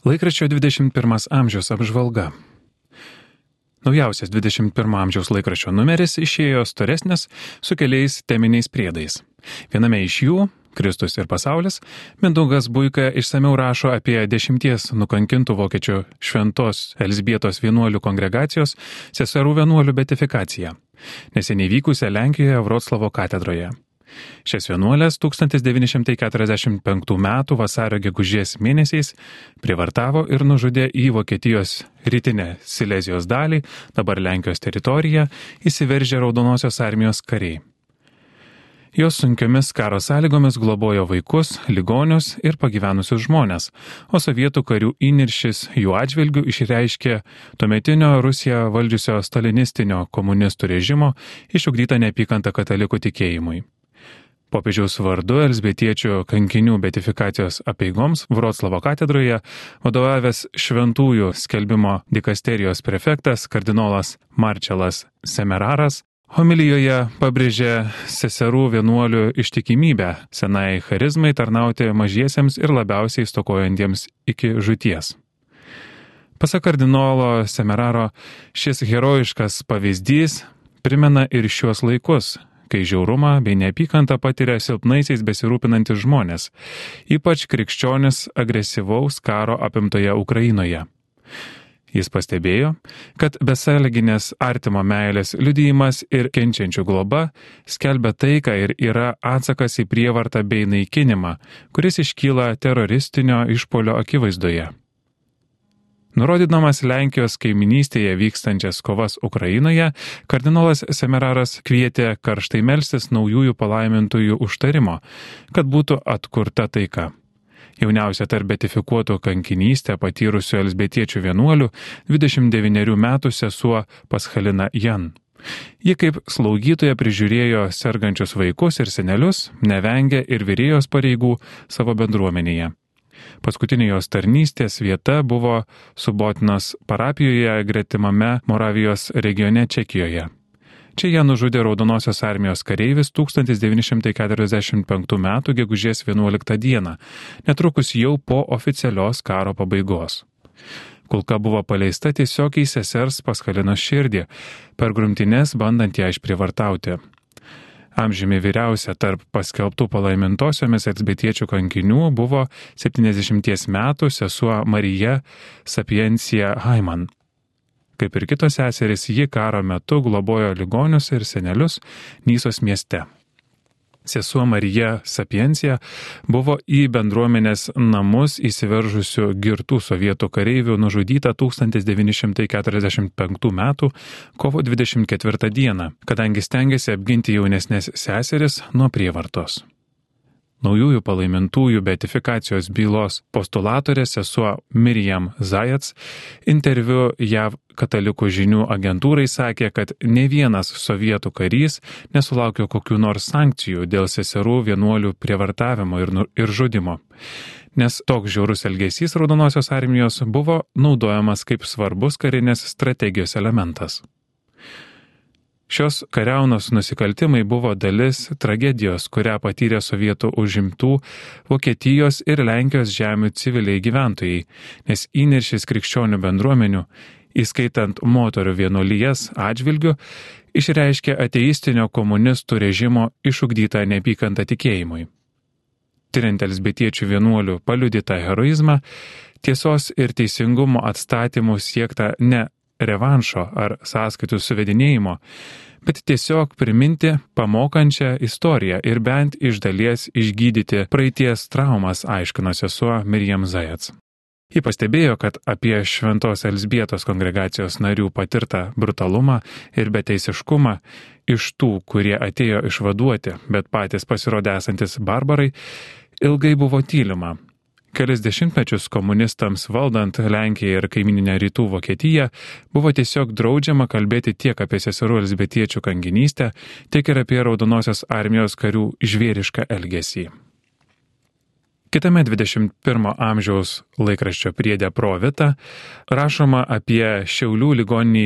Laikraščio 21 amžiaus apžvalga. Naujausias 21 amžiaus laikraščio numeris išėjo storesnis su keliais teminiais priedais. Viename iš jų Kristus ir pasaulis, Mindaugas Buika išsameu rašo apie dešimties nukankintų vokiečių šventos Elsbietos vienuolių kongregacijos seserų vienuolių betifikaciją, neseniai vykusią Lenkijoje Vroclavo katedroje. Šias vienuolės 1945 m. vasario gegužės mėnesiais privartavo ir nužudė į Vokietijos rytinę Silezijos dalį, dabar Lenkijos teritoriją, įsiveržę Raudonosios armijos kariai. Jos sunkiomis karo sąlygomis globojo vaikus, ligonius ir pagyvenusius žmonės, o sovietų karių įniršis jų atžvilgių išreiškė tuometinio Rusiją valdžiusio stalinistinio komunistų režimo išugdytą neapykantą katalikų tikėjimui. Popiežiaus vardu Elsbietiečių kankinių betifikacijos apieigoms Vroclavo katedroje vadovavęs šventųjų skelbimo dikasterijos prefektas kardinolas Marčelas Semeraras homilijoje pabrėžė seserų vienuolių ištikimybę senai charizmai tarnauti mažiesiems ir labiausiai stokojantiems iki žuties. Pasak kardinolo Semeraro, šis herojiškas pavyzdys primena ir šiuos laikus, kai žiaurumą bei neapykantą patiria silpnaisiais besirūpinantis žmonės, ypač krikščionis agresyvaus karo apimtoje Ukrainoje. Jis pastebėjo, kad besąlyginės artimo meilės liudijimas ir kenčiančių globa skelbia taiką ir yra atsakas į prievartą bei naikinimą, kuris iškyla teroristinio išpolio akivaizdoje. Nurodydamas Lenkijos kaiminystėje vykstančias kovas Ukrainoje, kardinolas Semeraras kvietė karštai melstis naujųjų palaimintųjų užtarimo, kad būtų atkurta taika. Jauniausia tarp betifikuotų kankinystę patyrusių elsbetiečių vienuolių 29 metų sesuo Paschalina Jan. Ji kaip slaugytoja prižiūrėjo sergančius vaikus ir senelius, nevengė ir vyrėjos pareigų savo bendruomenėje. Paskutinė jos tarnystės vieta buvo Subotinos parapijoje gretimame Moravijos regione Čekijoje. Čia ją nužudė Raudonosios armijos kareivis 1945 m. gegužės 11 d. netrukus jau po oficialios karo pabaigos. Kulka buvo paleista tiesiog į sesers paskalinos širdį, per grumtinės bandant ją išprivartauti amžiumi vyriausia tarp paskelbtų palaimintosiomis elsbetiečių kankinių buvo 70 metų sesuo Marija Sapiencija Haiman. Kaip ir kitos seserys, ji karo metu globojo ligonius ir senelius Nysos mieste. Sesuo Marija Sapiencija buvo į bendruomenės namus įsiveržusių girtų sovietų kareivių nužudyta 1945 m. kovo 24 d., kadangi stengiasi apginti jaunesnės seseris nuo prievartos naujųjų palaimintųjų beatifikacijos bylos postulatorė sesuo Miriam Zajats interviu JAV katalikų žinių agentūrai sakė, kad ne vienas sovietų karys nesulaukė kokių nors sankcijų dėl seserų vienuolių prievartavimo ir, nu, ir žudimo. Nes toks žiaurus elgesys Raudonosios armijos buvo naudojamas kaip svarbus karinės strategijos elementas. Šios kariaunos nusikaltimai buvo dalis tragedijos, kurią patyrė sovietų užimtų Vokietijos ir Lenkijos žemių civiliai gyventojai, nes įniršis krikščionių bendruomenių, įskaitant moterų vienuolijas atžvilgių, išreiškė ateistinio komunistų režimo išugdytą neapykantą tikėjimui. Tiriant elsbetiečių vienuolių paliudytą heroizmą, tiesos ir teisingumo atstatymų siekta ne revanšo ar sąskaitų suvedinėjimo, bet tiesiog priminti pamokančią istoriją ir bent iš dalies išgydyti praeities traumas, aiškino sesuo Mirjam Zajats. Ji pastebėjo, kad apie Šventos Elsbietos kongregacijos narių patirtą brutalumą ir beteisiškumą iš tų, kurie atėjo išvaduoti, bet patys pasirodė esantis barbarai, ilgai buvo tylima, Kelis dešimtmečius komunistams valdant Lenkiją ir kaimininę rytų Vokietiją buvo tiesiog draudžiama kalbėti tiek apie seserų Elsbetiečių kanginystę, tiek ir apie Raudonosios armijos karių žvėrišką elgesį. Kitame 21 amžiaus laikraščio priedė Provita rašoma apie Šiaulių ligoninį